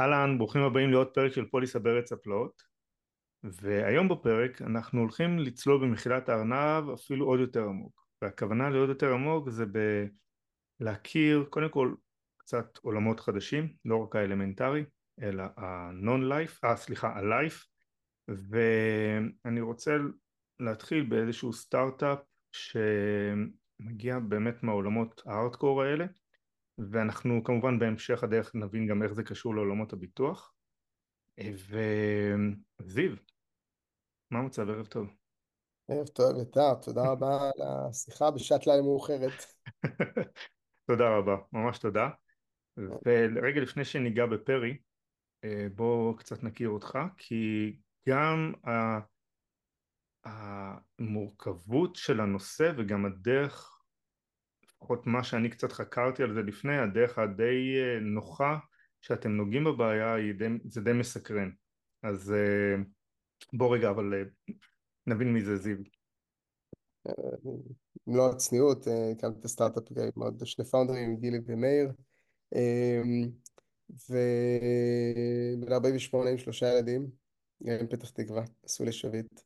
אהלן, ברוכים הבאים לעוד פרק של פוליסה בארץ הפלאות. והיום בפרק אנחנו הולכים לצלול במחילת הארנב אפילו עוד יותר עמוק. והכוונה לעוד יותר עמוק זה בלהכיר קודם כל קצת עולמות חדשים, לא רק האלמנטרי אלא ה-non life, אה סליחה, ה-life. ואני רוצה להתחיל באיזשהו סטארט-אפ שמגיע באמת מהעולמות הארדקור האלה ואנחנו כמובן בהמשך הדרך נבין גם איך זה קשור לעולמות הביטוח וזיו, מה המצב? ערב טוב. ערב טוב, יתר, תודה רבה על השיחה בשעת לילה מאוחרת. תודה רבה, ממש תודה. ורגע לפני שניגע בפרי, בוא קצת נכיר אותך, כי גם המורכבות של הנושא וגם הדרך לפחות מה שאני קצת חקרתי על זה לפני, הדרך הדי אה, נוחה שאתם נוגעים בבעיה די, זה די מסקרן. אז אה, בוא רגע, אבל אה, נבין מי זה זיו. לא הצניעות, הקמתי את הסטארט-אפ עם עוד שני פאונדרים, גילי ומאיר, ובן 48 עם שלושה ילדים, גם פתח תקווה, עשו לי שביט,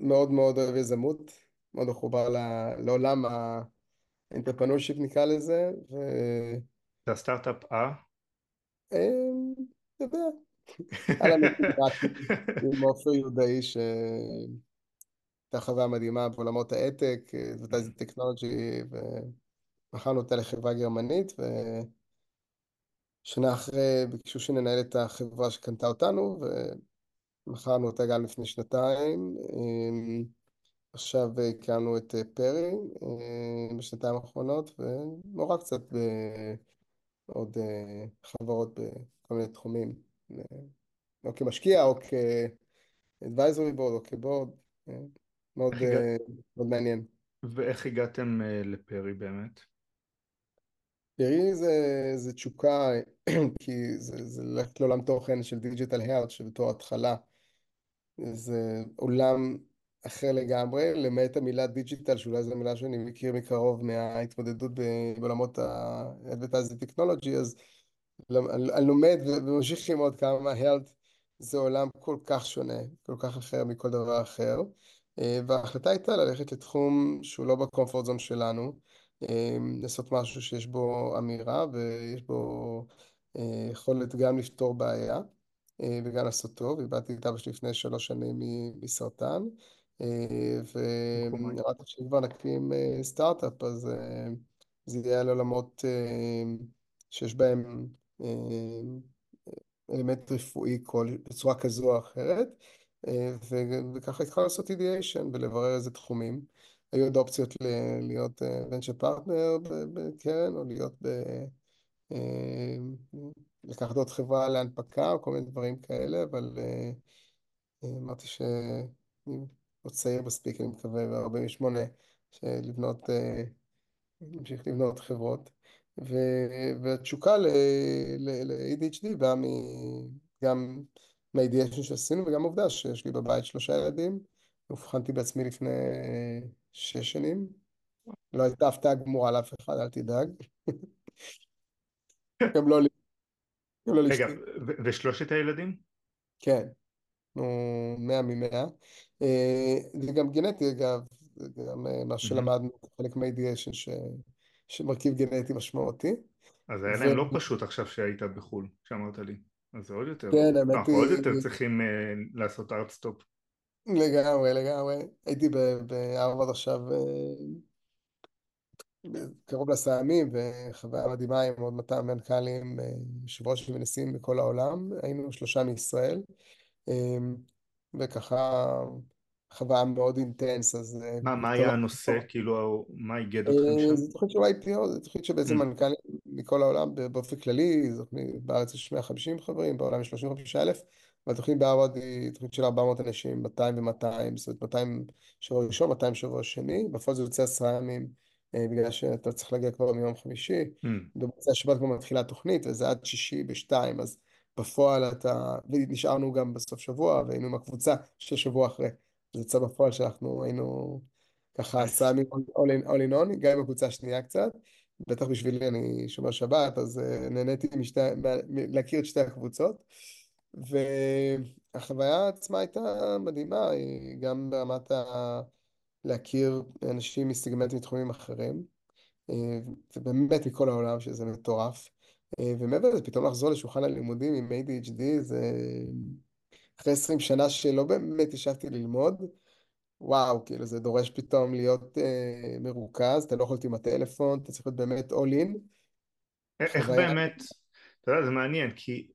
ומאוד מאוד אוהב יזמות. מאוד מחובר לעולם ה entrepreneurship נקרא לזה. ו... זה הסטארט-אפ אה? אתה יודע, היה לנו עם עופר יהודאי שהייתה חוויה מדהימה בעולמות ה אד-tech, advertising טכנולוגי, ומכרנו אותה לחברה גרמנית, ושנה אחרי ביקשו שננהל את החברה שקנתה אותנו, ומכרנו אותה גם לפני שנתיים. עכשיו הקמנו את אה, פרי אה, בשנתיים האחרונות, ונורא קצת בעוד אה, חברות בכל מיני תחומים, או כמשקיע או כ-advisory board או כבורד, מאוד, מאוד מעניין. ואיך הגעתם לפרי באמת? פרי זה, זה תשוקה, כי זה, זה ללכת לעולם תוכן של digital health, שבתור התחלה זה עולם אחר לגמרי, למעט המילה digital, שאולי זו מילה שאני מכיר מקרוב מההתמודדות בעולמות ה-advertising technology, אז אני לומד וממשיך ללמוד כמה health זה עולם כל כך שונה, כל כך אחר מכל דבר אחר, וההחלטה הייתה ללכת לתחום שהוא לא ב comfort zone שלנו, לעשות משהו שיש בו אמירה ויש בו אה, יכולת גם לפתור בעיה. אה, וגם לעשות טוב, איבדתי את אבא שלי לפני שלוש שנים מסרטן, אה, ונראיתי שכבר נקים אה, סטארט-אפ, אז אה, זה יהיה על עולמות שיש בהם אלמנט רפואי בצורה כזו או אחרת, וככה התחלנו לעשות אידיאשן ולברר איזה תחומים. היו עוד אופציות להיות ונצ'ר פרטנר בקרן, או להיות ב... לקחת עוד חברה להנפקה, או כל מיני דברים כאלה, אבל אמרתי ש... עוד צעיר מספיק, אני מקווה, ב-48, לבנות, אה, להמשיך לבנות חברות. והתשוקה ל-ADHD באה גם מהאידיאשן שעשינו וגם עובדה שיש לי בבית שלושה ילדים. אובחנתי בעצמי לפני שש שנים. לא הייתה הפתעה גמורה לאף אחד, אל תדאג. גם לא לי. לא רגע, ושלושת הילדים? כן. אנחנו מאה ממאה. אה, זה גם גנטי אגב, זה גם אה, מה שלמדנו, חלק מהאידיאשן שמרכיב גנטי משמעותי. אז היה להם לא פשוט עכשיו שהיית בחו"ל, שאמרת לי. אז זה עוד יותר, כן, האמת היא... אנחנו עוד יותר צריכים אה, לעשות ארטסטופ. לגמרי, לגמרי. הייתי בהרווארד עכשיו קרוב לעשרה ימים, וחוויה מדהימה עם עוד 200 מנכ"לים, יושב ראש ונשיאים בכל העולם. היינו שלושה מישראל. אמ, וככה חוויה מאוד אינטנס, אז... אה, מה, מה היה הנושא? כאילו, מה איגד אתכם שם? זו תוכנית של IPO, זו תוכנית שבעצם mm. מנכ"לים מכל העולם באופן כללי, זו תוכנית בארץ יש 150 חברים, בעולם יש 35 אלף, והתוכנית בהרווארד היא תוכנית של 400 אנשים, 200 ו-200, זאת אומרת 200 שבוע ראשון, 200 שבוע שני, בפועל זה יוצא עשרה ימים, אה, בגלל שאתה צריך להגיע כבר מיום חמישי, mm. ובמוצאי השבת כבר מתחילה התוכנית, וזה עד שישי בשתיים, אז בפועל אתה, ונשארנו גם בסוף שבוע, והיינו עם הקבוצה של שבוע אחרי. זה יצא בפועל שאנחנו היינו ככה עשרה all in all, גם עם הקבוצה השנייה קצת, בטח בשבילי, אני שומר שבת, אז אה, נהניתי משתי, להכיר את שתי הקבוצות. והחוויה עצמה הייתה מדהימה, גם ברמת ה... להכיר אנשים מסגמנטים מתחומים אחרים, אה, ובאמת מכל העולם, שזה מטורף. אה, ומעבר לזה, פתאום לחזור לשולחן הלימודים עם ADHD, זה אחרי 20 שנה שלא באמת ישבתי ללמוד, וואו, כאילו זה דורש פתאום להיות אה, מרוכז, אתה לא יכול להיות עם הטלפון, אתה צריך להיות באמת all in. איך חוויה, באמת, אתה יודע, זה מעניין, כי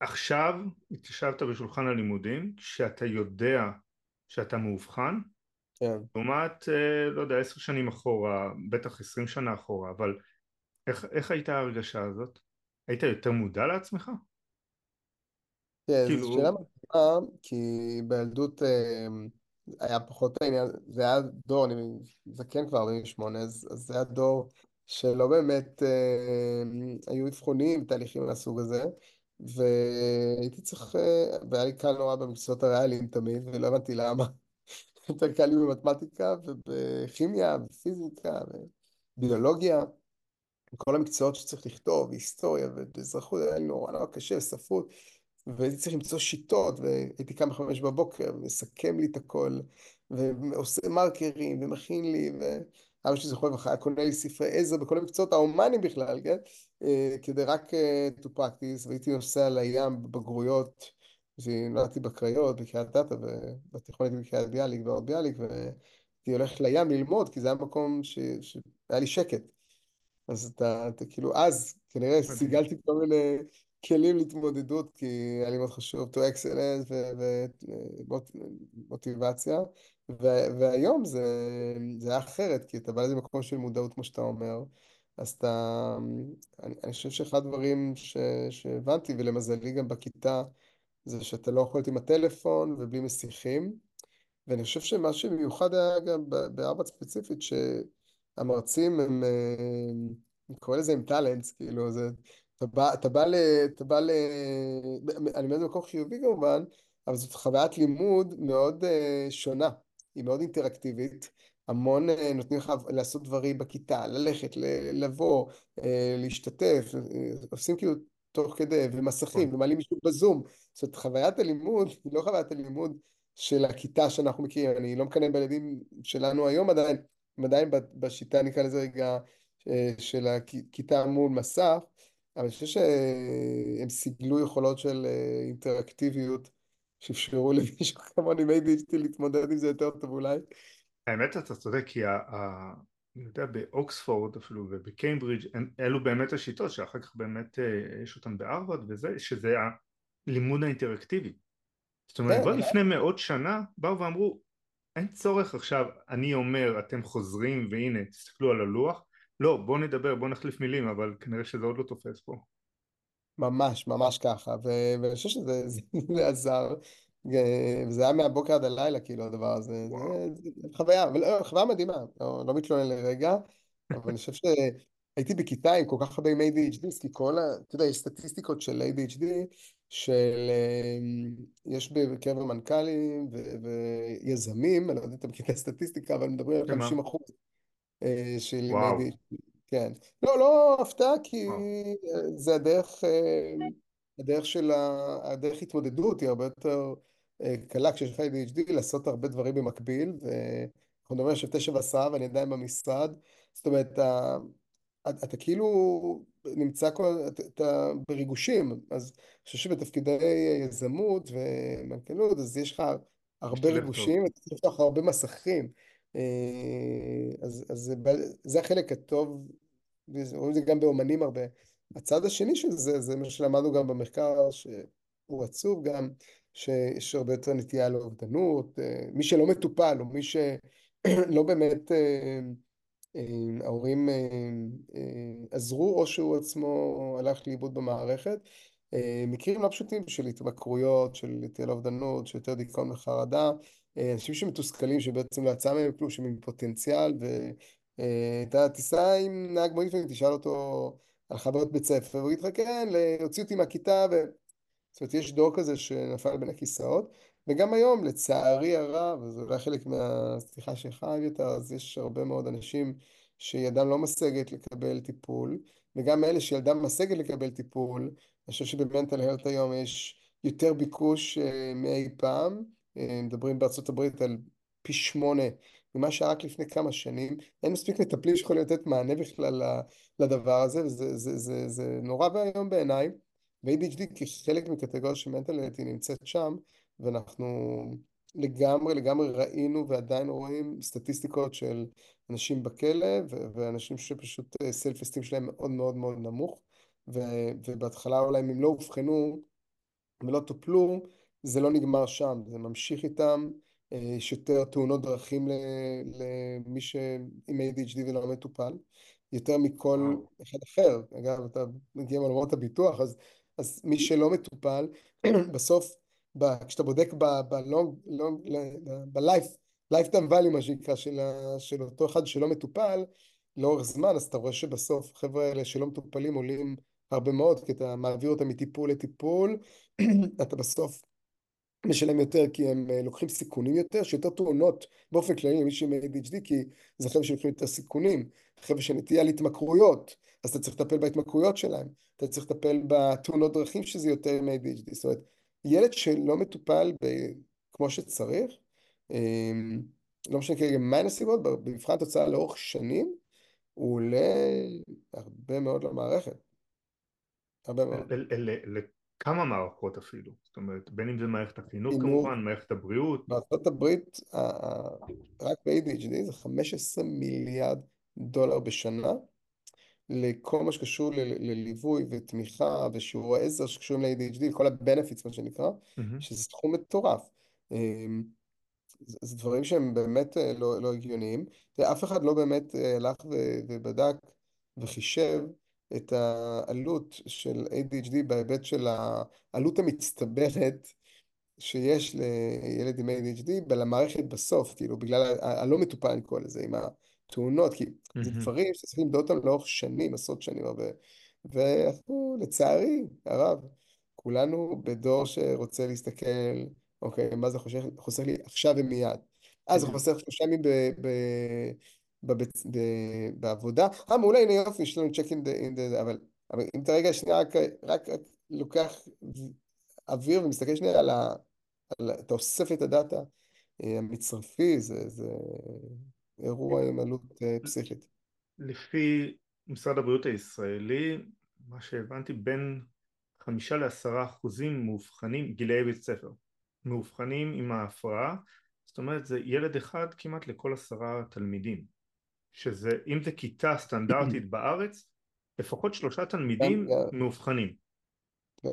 עכשיו התיישבת בשולחן הלימודים, כשאתה יודע שאתה מאובחן, כן. לעומת, אה, לא יודע, עשר שנים אחורה, בטח עשרים שנה אחורה, אבל איך, איך הייתה ההרגשה הזאת? היית יותר מודע לעצמך? כן, זו שאלה כאילו, מדהימה, כי בילדות אה, היה פחות העניין, זה היה דור, אני זקן כבר 48, אז, אז זה היה דור שלא באמת אה, היו אבחונים ותהליכים מהסוג הזה, והייתי צריך, אה, והיה לי קל נורא במקצועות הריאליים תמיד, ולא הבנתי למה. יותר קל לי במתמטיקה ובכימיה ופיזיקה וביולוגיה. כל המקצועות שצריך לכתוב, והיסטוריה ואזרחות, היה לי נורא נורא קשה, ספרות, והייתי צריך למצוא שיטות, והייתי קם בחמש בבוקר, ומסכם לי את הכל, ועושה מרקרים, ומכין לי, ואבא שלי זוכר לך, היה קונה לי ספרי עזר בכל המקצועות ההומאניים בכלל, כן? אה, כדי רק אה, to practice, והייתי נוסע לים בבגרויות, ונולדתי בקריות, בקריית אתא, ובתיכון הייתי בקריית ביאליק, ועוד ביאליק, והייתי הולך לים ללמוד, כי זה היה מקום. שהיה לי שקט. אז אתה, אתה כאילו, אז כנראה. סיגלתי כל מיני כלים להתמודדות, כי היה לי מאוד חשוב to excellence ומוטיבציה, והיום זה, זה היה אחרת, כי אתה בא לאיזה מקום של מודעות, כמו שאתה אומר, אז אתה, אני, אני חושב שאחד הדברים ש, שהבנתי, ולמזלי גם בכיתה, זה שאתה לא יכול להיות עם הטלפון ובלי מסיחים, ואני חושב שמה שמיוחד היה גם בהרב"ד ספציפית, שהמרצים הם, אה, אני קורא לזה עם טאלנטס, כאילו, זה, אתה בא, אתה בא ל... אתה בא ל... אני אומר במקום חיובי כמובן, אבל זאת חוויית לימוד מאוד uh, שונה, היא מאוד אינטראקטיבית, המון uh, נותנים לך לעשות דברים בכיתה, ללכת, לבוא, להשתתף, עושים כאילו תוך כדי, ומסכים, נכון. ומעלים מישהו בזום. זאת אומרת, חוויית הלימוד היא לא חוויית הלימוד של הכיתה שאנחנו מכירים, אני לא מקנן בילדים שלנו היום עדיין, הם עדיין בשיטה, נקרא לזה רגע, של הכיתה מול מסך, אבל אני חושב שהם סיגלו יכולות של אה, אינטראקטיביות שאפשרו למישהו כמוני ADHD להתמודד עם זה יותר טוב אולי. האמת אתה צודק כי אני יודע באוקספורד אפילו ובקיימברידג' אלו באמת השיטות שאחר כך באמת אה, יש אותן בהרווארד וזה שזה הלימוד האינטראקטיבי זאת אומרת כן, כבר לפני מאות שנה באו ואמרו אין צורך עכשיו אני אומר אתם חוזרים והנה תסתכלו על הלוח. לא בוא נדבר בוא נחליף מילים אבל כנראה שזה עוד לא תופס פה. ממש, ממש ככה, ואני חושב שזה זה עזר, וזה היה מהבוקר עד הלילה, כאילו, הדבר הזה, זה, זה חוויה, אבל לא, חוויה מדהימה, לא, לא מתלונן לרגע, אבל אני חושב שהייתי בכיתה עם כל כך הרבה עם ADHD, כי כל ה... אתה יודע, יש סטטיסטיקות של ADHD, של... אמ, יש בקרב המנכ"לים ו- ויזמים, אני לא יודע אם אתה מכיר את הסטטיסטיקה, אבל מדברים על שמה 50 אחוז אה, של וואו. כן. לא, לא הפתעה, כי וואו זה הדרך, אה, הדרך של ה... הדרך התמודדות היא הרבה יותר אה, קלה כשיש לך ADHD לעשות הרבה דברים במקביל, ואנחנו מדברים עכשיו תשע ועשרה ואני עדיין במשרד, זאת אומרת, אתה, אתה כאילו נמצא כל, אתה, בריגושים, אז אני חושב שבתפקידי יזמות ומנכ"לות, אז יש לך הרבה ריגושים, אתה צריך לפתוח הרבה מסכים. אה, אז, אז זה, זה החלק הטוב, רואים את זה גם באומנים הרבה. הצד השני של זה, זה מה שלמדנו גם במחקר, שהוא עצוב גם, שיש הרבה יותר נטייה לאובדנות, אה, מי שלא מטופל, או מי שלא באמת אה, ההורים אה, עזרו, או שהוא עצמו הלך לאיבוד במערכת. אה, מקרים לא פשוטים של התמכרויות, של נטייה לאובדנות, של יותר דיכאון וחרדה. אה, אנשים שמתוסכלים שבעצם לא יצא מהם כלום, שהם עם פוטנציאל, ואתה תיסע עם נהג מונית ותשאל אותו על חוויות בית ספר, והוא יגיד לך כן, להוציא אותי מהכיתה, ו... זאת אומרת, יש דור כזה שנפל בין הכיסאות, וגם היום, לצערי הרב, וזה אולי חלק מהסליחה שלך, אביתר, אז יש הרבה מאוד אנשים שידם לא משגת לקבל טיפול, וגם אלה שידם משגת לקבל טיפול, אני חושב שבמנטל הלט היום יש יותר ביקוש אה, מאי פעם, אה, מדברים בארצות הברית על פי שמונה ממה שהיה רק לפני כמה שנים, אין מספיק מטפלים שיכולים לתת מענה בכלל לדבר הזה, וזה זה, זה, זה נורא ואיום בעיניי, ו-ADHD כחלק מקטגוריה של מנטל הלט היא נמצאת שם, ואנחנו לגמרי לגמרי ראינו ועדיין רואים סטטיסטיקות של אנשים בכלא ואנשים שפשוט סלף אה, אסטים שלהם מאוד מאוד מאוד נמוך. ובהתחלה אולי אם הם לא אובחנו ולא טופלו זה לא נגמר שם, זה ממשיך איתם, אה, יש יותר תאונות דרכים למי שעם ADHD ולא מטופל, יותר מכל אחד אחר, אגב אתה מגיע מעולמות הביטוח אז, אז מי שלא מטופל בסוף כשאתה בודק ב-lifetime value מה שנקרא של, של אותו אחד שלא מטופל לאורך זמן אז אתה רואה שבסוף חבר'ה האלה שלא מטופלים עולים הרבה מאוד כי אתה מעביר אותם מטיפול לטיפול אתה בסוף משלם יותר כי הם אה, לוקחים סיכונים יותר, יש יותר תאונות באופן כללי למי עם ADHD כי זה חבר'ה שלוקחים יותר סיכונים, חבר'ה שנטייה להתמכרויות, אז אתה צריך לטפל בהתמכרויות שלהם, אתה צריך לטפל בתאונות דרכים שזה יותר עם ADHD, זאת אומרת ילד שלא מטופל ב... כמו שצריך, אמ, לא משנה כרגע מה הנסיבות, במבחן התוצאה לאורך שנים, הוא עולה הרבה מאוד למערכת. הרבה מאוד. לכמה מערכות אפילו, זאת אומרת, בין אם זה מערכת החינוך כמובן, מערכת הבריאות. בארצות הברית, רק ב-ADHD זה 15 מיליארד דולר בשנה. לכל מה שקשור לליווי ותמיכה ושיעורי עזר שקשורים ל-ADHD, כל ה-benefits מה שנקרא, mm-hmm. שזה תחום מטורף. אמ, זה דברים שהם באמת אה, לא, לא הגיוניים. ואף אחד לא באמת אה, הלך ובדק וחישב את העלות של ADHD בהיבט של העלות המצטברת שיש לילד עם ADHD למערכת בסוף, כאילו בגלל הלא מטופל אני קורא לזה, עם תאונות, כי זה דברים שצריך למדוד אותם לאורך שנים, עשרות שנים, ואנחנו לצערי הרב, כולנו בדור שרוצה להסתכל, אוקיי, מה זה חוסך, חוסך לי עכשיו ומיד. אה, זה חוסך שלושה ימים בעבודה, אה, מעולה, הנה יופי, יש לנו צ'ק אין דה, אבל, אבל אם אתה רגע שנייה רק, רק, לוקח אוויר ומסתכל שנייה על ה... על, אתה אוסף את הדאטה אה, המצרפי, זה, זה, אירוע עם עלות אה, פסיכית. לפי משרד הבריאות הישראלי, מה שהבנתי, בין חמישה לעשרה אחוזים מאובחנים, גילאי בית ספר, מאובחנים עם ההפרעה, זאת אומרת זה ילד אחד כמעט לכל עשרה תלמידים, שזה, אם זה כיתה סטנדרטית בארץ, לפחות שלושה תלמידים מאובחנים.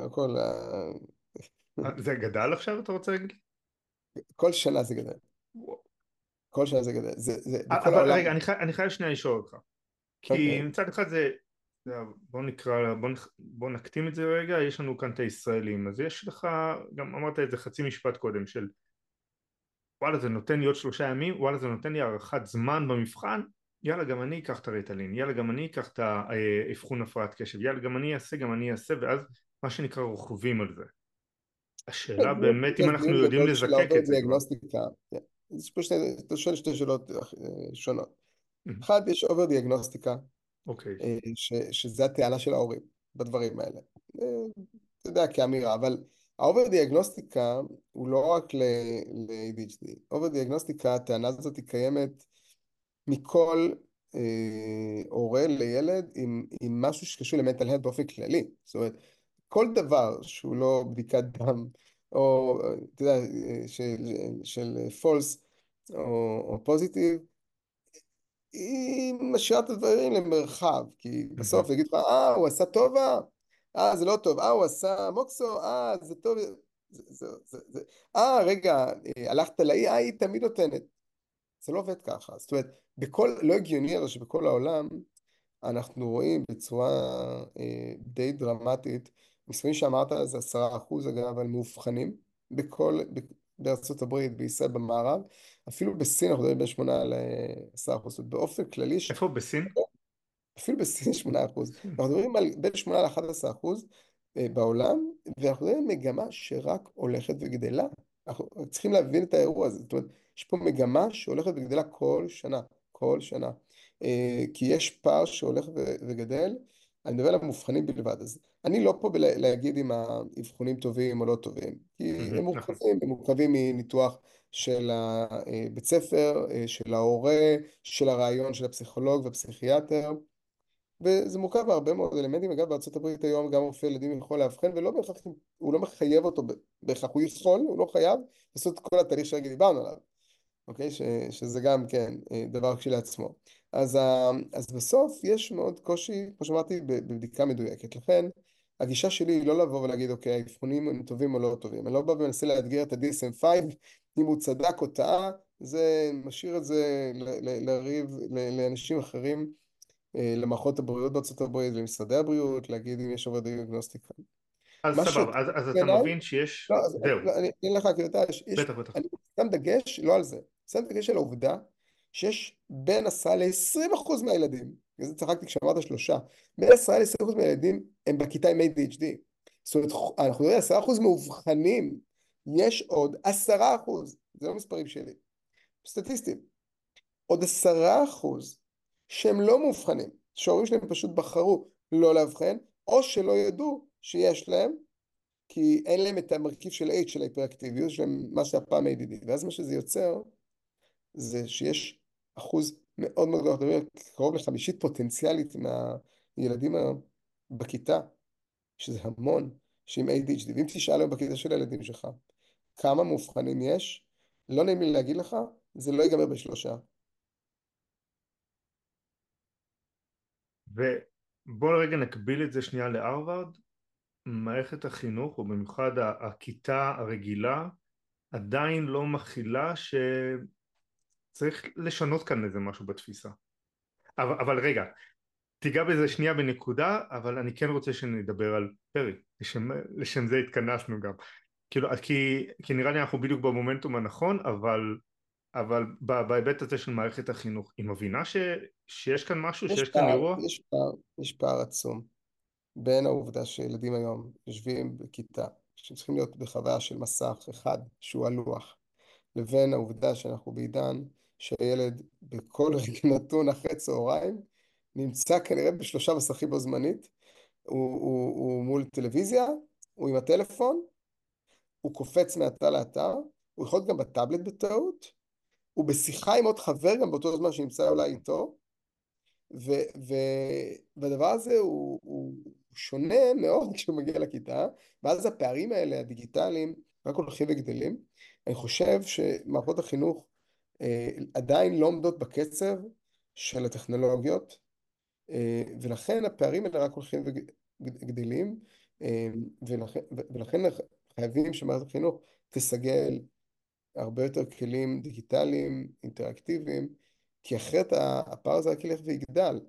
הכל... אה, זה גדל עכשיו אתה רוצה להגיד? כל שנה זה גדל. כל שנה זה גדל. זה, זה, אה, אבל העולם... רגע, אני, חי, אני חייב שנייה לשאול אותך. כי okay. אוקיי. מצד אחד זה, בוא נקרא, בוא, בוא נקטים את זה רגע, יש לנו כאן את הישראלים, אז יש לך, גם אמרת את זה חצי משפט קודם, של וואלה זה נותן לי עוד שלושה ימים, וואלה זה נותן לי הארכת זמן במבחן, יאללה גם אני אקח את הרטלין, יאללה גם אני אקח את האבחון הפרעת קשב, יאללה גם אני אעשה, גם אני אעשה, ואז מה שנקרא רוכבים על זה. השאלה באמת אם אנחנו יודעים לזקק את זה. יש פה שני, אתה שואל שתי שאלות אה, שונות. אחד, יש over דיאגנוסטיקה, אוקיי. שזה הטענה של ההורים בדברים האלה. אה, אתה יודע, כאמירה, אבל ה over דיאגנוסטיקה הוא לא רק ל-ADHD. over דיאגנוסטיקה, הטענה הזאת היא קיימת מכל אה, הורה לילד עם, עם משהו שקשור ל mental health באופן כללי. זאת אומרת, כל דבר שהוא לא בדיקת דם, או, אתה יודע, של, של פולס או, או פוזיטיב, היא משאירה את הדברים למרחב, כי בסוף יגיד לך, אה, הוא עשה טובה, אה, זה לא טוב, אה, הוא עשה מוקסו, אה, זה טוב, זה, זה, זה, זה, אה, רגע, הלכת לאי, אה, היא תמיד נותנת. זה לא עובד ככה. זאת אומרת, בכל, לא הגיוני הרי שבכל העולם אנחנו רואים בצורה אה, די דרמטית מספרים שאמרת זה עשרה אחוז אגב על מאובחנים בכל, בארצות הברית, בישראל, במערב, אפילו בסין אנחנו מדברים בין שמונה לעשרה אחוז, באופן כללי... איפה בסין? אפילו בסין שמונה אחוז. אנחנו מדברים על בין שמונה לאחד עשרה אחוז אה, בעולם, ואנחנו מדברים על מגמה שרק הולכת וגדלה. אנחנו צריכים להבין את האירוע הזה, זאת אומרת, יש פה מגמה שהולכת וגדלה כל שנה, כל שנה. אה, כי יש פער שהולך וגדל, אני מדבר על המאובחנים בלבד. אז אני לא פה בל- להגיד אם האבחונים טובים או לא טובים, כי הם נכון. מורכבים, הם מורכבים מניתוח של הבית ספר, אה, של ההורה, של הרעיון של הפסיכולוג והפסיכיאטר. וזה מורכב בהרבה מאוד אלמנטים, אגב הברית היום גם רופא ילדים יכול לאבחן ולא בהכרח, הוא לא מחייב אותו בהכרח, הוא יכול, הוא לא חייב לעשות כל התהליך שרגע דיברנו עליו, אוקיי? ש, שזה גם כן אה, דבר כשלעצמו. אז, ה, אז בסוף יש מאוד קושי, כמו שאמרתי, בבדיקה מדויקת, לכן הגישה שלי היא לא לבוא ולהגיד אוקיי, האבחונים הם טובים או לא טובים, אני לא בא ומנסה לאתגר את ה-DSM-5, אם הוא צדק או טעה, זה משאיר את זה לריב לאנשים אחרים אה, למערכות הבריאות בארצות הברית ולמשרדי הבריאות, להגיד אם יש עובד דיאגנוסטיקה. אז סבבה, אז, אז אתה מבין שיש... לא, זהו. לא, אני אתן לך, כי אתה, יש, בטח, בטח. אני שם דגש, לא על זה, שם דגש על העובדה שיש בין 10 ל-20 אחוז מהילדים, בגלל זה צחקתי כשאמרת שלושה, בין 10 ל-20 אחוז מהילדים הם בכיתה עם ADHD. זאת אומרת, אנחנו מדברים על 10 אחוז מאובחנים, יש עוד 10 אחוז, זה לא מספרים שלי, סטטיסטיים, עוד 10 אחוז שהם לא מאובחנים, שההורים שלהם פשוט בחרו לא לאבחן, או שלא ידעו שיש להם, כי אין להם את המרכיב של H של ההיפראקטיביות, להם מה שהיה פעם ADD, ואז מה שזה יוצר, זה שיש אחוז מאוד מאוד גדול, קרוב לחמישית פוטנציאלית מהילדים בכיתה, שזה המון, שעם ADHD, ואם תשאל היום בכיתה של הילדים שלך, כמה מאובחנים יש, לא נעים לי להגיד לך, זה לא ייגמר בשלושה. ובואו רגע נקביל את זה שנייה להרווארד, מערכת החינוך, ובמיוחד הכיתה הרגילה, עדיין לא מכילה שצריך לשנות כאן איזה משהו בתפיסה. אבל, אבל רגע, תיגע בזה שנייה בנקודה, אבל אני כן רוצה שנדבר על פרי, לשם, לשם זה התכנסנו גם. כאילו, כי, כי נראה לי אנחנו בדיוק במומנטום הנכון, אבל אבל בהיבט הזה של מערכת החינוך, היא מבינה ש, שיש כאן משהו, שיש פער, כאן אירוע? יש פער, יש פער עצום בין העובדה שילדים היום יושבים בכיתה, שצריכים להיות בחוויה של מסך אחד, שהוא הלוח, לבין העובדה שאנחנו בעידן שהילד בכל רגע נתון אחרי צהריים נמצא כנראה בשלושה מסכים בו זמנית, הוא, הוא, הוא מול טלוויזיה, הוא עם הטלפון, הוא קופץ מאתר לאתר, הוא יכול להיות גם בטאבלט בטעות, הוא בשיחה עם עוד חבר גם באותו זמן שנמצא אולי איתו, ו, ו, והדבר הזה הוא, הוא שונה מאוד כשהוא מגיע לכיתה, ואז הפערים האלה, הדיגיטליים, רק הולכים וגדלים. אני חושב שמערכות החינוך עדיין לא עומדות בקצב של הטכנולוגיות, אה, ולכן הפערים האלה רק הולכים וגדלים, אה, ולכן, ולכן חייבים שמערכת החינוך תסגל הרבה יותר כלים דיגיטליים, אינטראקטיביים, כי אחרת הפער הזה רק ילך ויגדל.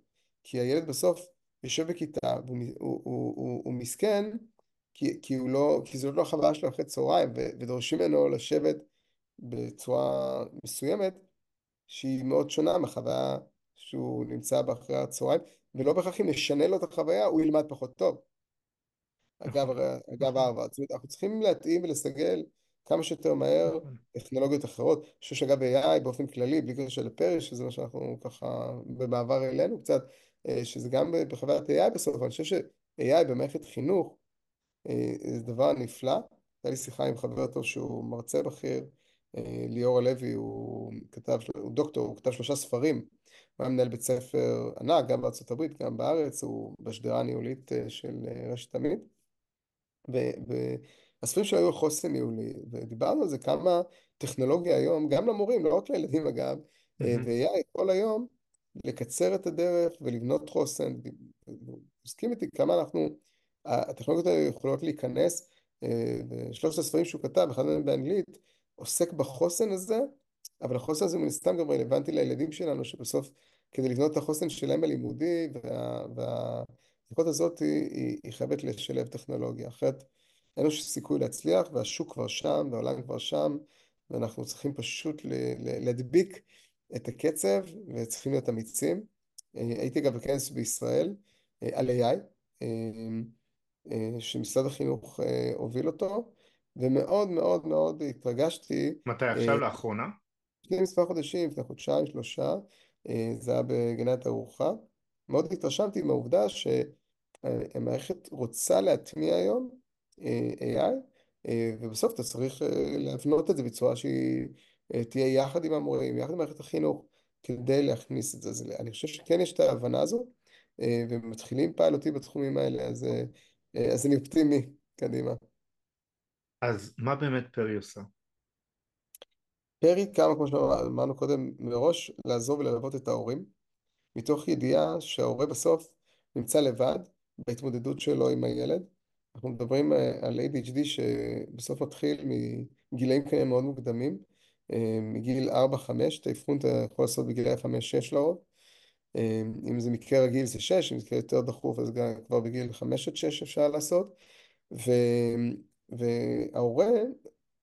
כי הילד בסוף יושב בכיתה והוא הוא, הוא, הוא, הוא מסכן, כי, כי, לא, כי זו לא החוויה שלו אחרי צהריים, ודורשים ממנו לשבת בצורה מסוימת, שהיא מאוד שונה מהחוויה שהוא נמצא בה אחרי הצהריים, ולא בהכרח אם נשנה לו את החוויה, הוא ילמד פחות טוב. אגב, נכון, אגב. הרווארד, אנחנו צריכים להתאים ולסגל כמה שיותר מהר נכון. טכנולוגיות אחרות. אני חושב שאגב AI באופן כללי, בלי קשר לפרי, שזה מה שאנחנו ככה במעבר אלינו קצת, אה, שזה גם בחוויית AI בסוף, אבל אני חושב ש-AI במערכת חינוך אה, זה דבר נפלא. הייתה לי שיחה עם חבר טוב שהוא מרצה בכיר, ליאור הלוי, הוא כתב, הוא דוקטור, הוא כתב שלושה ספרים. הוא היה מנהל בית ספר ענק, גם בארצות הברית, גם בארץ, הוא בשדרה הניהולית של רשת עמית. והספרים שלו היו חוסן ניהולי, ודיברנו על זה כמה טכנולוגיה היום, גם למורים, לא רק לילדים אגב, ו-AI יכול היום לקצר את הדרך ולבנות חוסן. מסכים איתי כמה אנחנו, הטכנולוגיות האלה יכולות להיכנס, ושלושת הספרים שהוא כתב, אחד מהם באנגלית, עוסק בחוסן הזה, אבל החוסן הזה מן הסתם גם רלוונטי לילדים שלנו, שבסוף כדי לבנות את החוסן שלהם הלימודי, וה... הזאת היא, היא, היא חייבת לשלב טכנולוגיה, אחרת אין לו סיכוי להצליח, והשוק כבר שם, והעולם כבר שם, ואנחנו צריכים פשוט להדביק את הקצב, וצריכים להיות אמיצים. אה, הייתי אגב בכנס בישראל אה, על AI, אה, שמשרד החינוך הוביל אותו, ומאוד מאוד מאוד התרגשתי. מתי עכשיו? לאחרונה? לפני מספר חודשים, לפני חודשיים, שלושה, אה, זה היה בגנת ארוחה. מאוד התרשמתי מהעובדה שהמערכת רוצה להטמיע היום אה, AI, אה, ובסוף אתה צריך להבנות את זה בצורה שהיא תהיה יחד עם המורים, יחד עם מערכת החינוך, כדי להכניס את זה. אז אני חושב שכן יש את ההבנה הזו, ומתחילים פיילוטים בתחומים האלה, אז, אז אני אופטימי, קדימה. אז מה באמת פרי עושה? פרי קמה, כמו שאמרנו קודם, מראש לעזור וללוות את ההורים, מתוך ידיעה שההורה בסוף נמצא לבד בהתמודדות שלו עם הילד. אנחנו מדברים אה, על ADHD שבסוף מתחיל מגילאים כאלה מאוד מוקדמים, אה, מגיל 4-5, את האבחון אתה יכול לעשות בגילאי 5-6 לרוב. אה, אם זה מקרה רגיל זה 6, אם זה מקרה יותר דחוף אז גם כבר בגיל 5 6 אפשר לעשות. ו... וההורה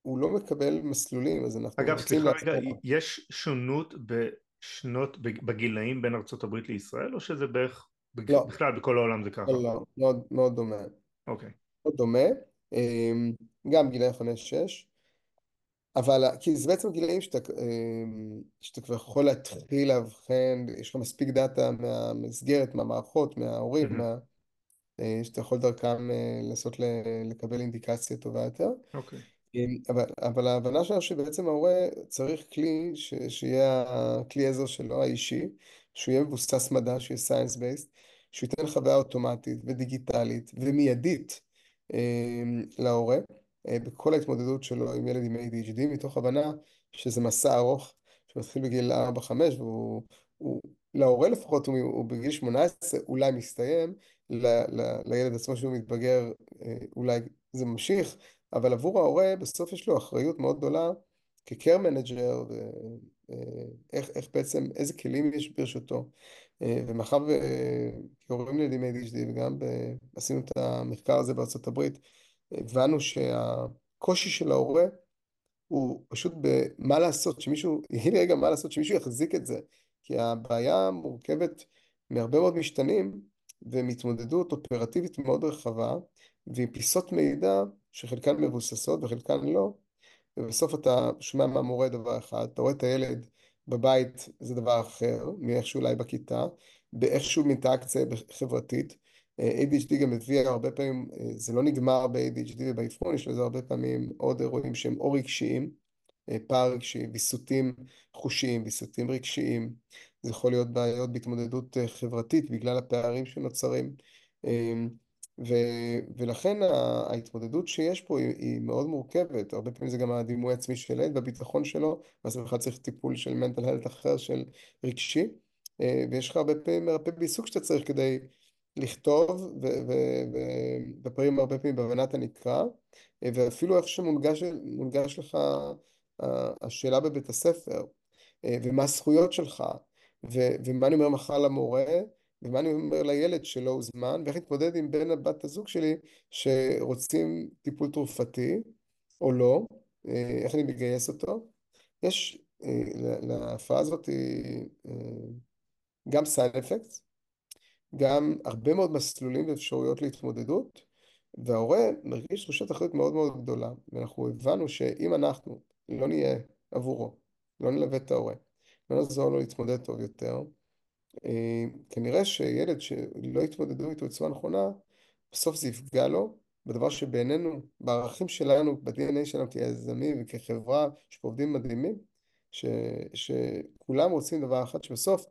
הוא לא מקבל מסלולים, אז אנחנו אגב, סליחה רגע, יש שונות בשנות, בגילאים בין ארה"ב לישראל, או שזה בערך, לא. בכלל בכל העולם זה ככה? לא, לא, מאוד, מאוד דומה. אוקיי. מאוד דומה, אמ, גם גילאי 5-6, אבל, כי זה בעצם גילאים שאתה, אמ, שאתה כבר יכול להתחיל לאבחן, יש לך מספיק דאטה מהמסגרת, מהמערכות, מההורים, mm-hmm. מה, שאתה יכול דרכם אה, לנסות לקבל אינדיקציה טובה יותר. אוקיי. Okay. אבל, אבל ההבנה שלנו שבעצם ההורה צריך כלי ש, שיהיה הכלי עזר שלו, האישי, שהוא יהיה מבוסס מדע, שיהיה science based, שהוא ייתן חוויה אוטומטית ודיגיטלית ומיידית אה, להורה אה, בכל ההתמודדות שלו עם ילד עם ADHD, מתוך הבנה שזה מסע ארוך שמתחיל בגיל 4-5 והוא... הוא, להורה לפחות הוא, הוא בגיל 18 אולי מסתיים, ל, ל, לילד עצמו שהוא מתבגר אה, אולי זה ממשיך, אבל עבור ההורה בסוף יש לו אחריות מאוד גדולה כ care manager, ואיך איך בעצם, איזה כלים יש ברשותו. אה, ומאחר וכהורים לילדים ADHD וגם. עשינו את המחקר הזה בארצות הברית, הבנו שהקושי של ההורה הוא פשוט במה לעשות, שמישהו, יגיד לי רגע מה לעשות, שמישהו יחזיק את זה. כי הבעיה מורכבת מהרבה מאוד משתנים ומתמודדות אופרטיבית מאוד רחבה ועם פיסות מידע שחלקן מבוססות וחלקן לא, ובסוף אתה שומע מהמורה דבר אחד, אתה רואה את הילד בבית זה דבר אחר, מאיך שהוא אולי בכיתה, באיכשהו מאינטראקציה חברתית. ADHD גם מביא הרבה פעמים, זה לא נגמר ב-ADHD ובאבחון, יש לזה הרבה פעמים עוד אירועים שהם או רגשיים, פער רגשי, ויסותים חושיים, ויסותים רגשיים, זה יכול להיות בעיות בהתמודדות חברתית בגלל הפערים שנוצרים. ו, ולכן ההתמודדות שיש פה היא, היא מאוד מורכבת, הרבה פעמים זה גם הדימוי העצמי של ילד והביטחון שלו, ואז בכלל צריך טיפול של מנטל הלט אחר, של רגשי, אה, ויש לך הרבה פעמים מרפא בעיסוק שאתה צריך כדי לכתוב, ופעמים הרבה פעמים בהבנת הנקרא, אה, ואפילו איך שמונגש לך השאלה בבית הספר, אה, ומה הזכויות שלך, ומה אני אומר מחר למורה, ומה אני אומר לילד שלא הוזמן, ואיך להתמודד עם בן הבת הזוג שלי שרוצים טיפול תרופתי או לא, אה, איך אני מגייס אותו. יש אה, להפרעה הזאת אה, גם סייד אפקט, גם הרבה מאוד מסלולים ואפשרויות להתמודדות, וההורה מרגיש תחושת אחריות מאוד מאוד גדולה, ואנחנו הבנו שאם אנחנו לא נהיה עבורו, לא נלווה את ההורה, לא נעזור לו להתמודד טוב יותר, אה, כנראה שילד שלא יתמודדו איתו בצורה נכונה, בסוף זה יפגע לו, בדבר שבעינינו, בערכים שלנו, ב-DNA שלנו כיזמים וכחברה, יש פה עובדים מדהימים, ש, שכולם רוצים דבר אחד, שבסוף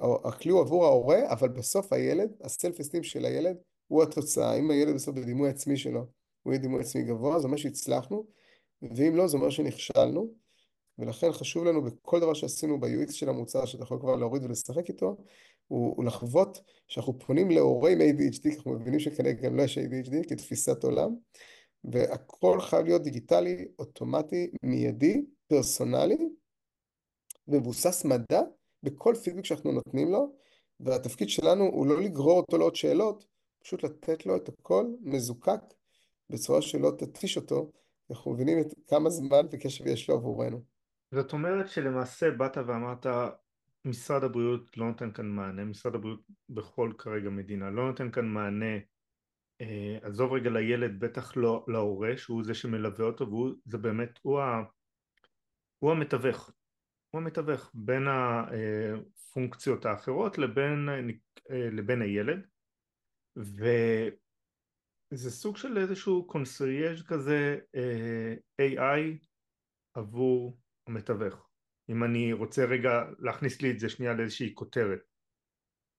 הכלי הוא עבור ההורה, אבל בסוף הילד, הסלף אסטים של הילד, הוא התוצאה. אם הילד בסוף בדימוי עצמי שלו, הוא יהיה דימוי עצמי גבוה, זה אומר שהצלחנו, ואם לא, זה אומר שנכשלנו. ולכן חשוב לנו בכל דבר שעשינו ב-UX של המוצר, שאתה יכול כבר להוריד ולשחק איתו, הוא, לחוות שאנחנו פונים להורי עם ADHD, כי אנחנו מבינים שכנראה גם לא יש ADHD כתפיסת עולם, והכל חייב להיות דיגיטלי, אוטומטי, מיידי, פרסונלי, ומבוסס מדע בכל פידבק שאנחנו נותנים לו, והתפקיד שלנו הוא לא לגרור אותו לעוד שאלות, פשוט לתת לו את הכל מזוקק בצורה שלא תתיש אותו, אנחנו מבינים את כמה זמן וקשב יש לו עבורנו. זאת אומרת שלמעשה באת ואמרת משרד הבריאות לא נותן כאן מענה, משרד הבריאות בכל כרגע מדינה לא נותן כאן מענה אה, עזוב רגע לילד, בטח לא להורה שהוא זה שמלווה אותו והוא זה באמת, הוא, ה, הוא המתווך הוא המתווך בין הפונקציות האחרות לבין, לבין הילד. וזה סוג של איזשהו קונסרייג' כזה AI עבור המתווך אם אני רוצה רגע להכניס לי את זה שנייה לאיזושהי כותרת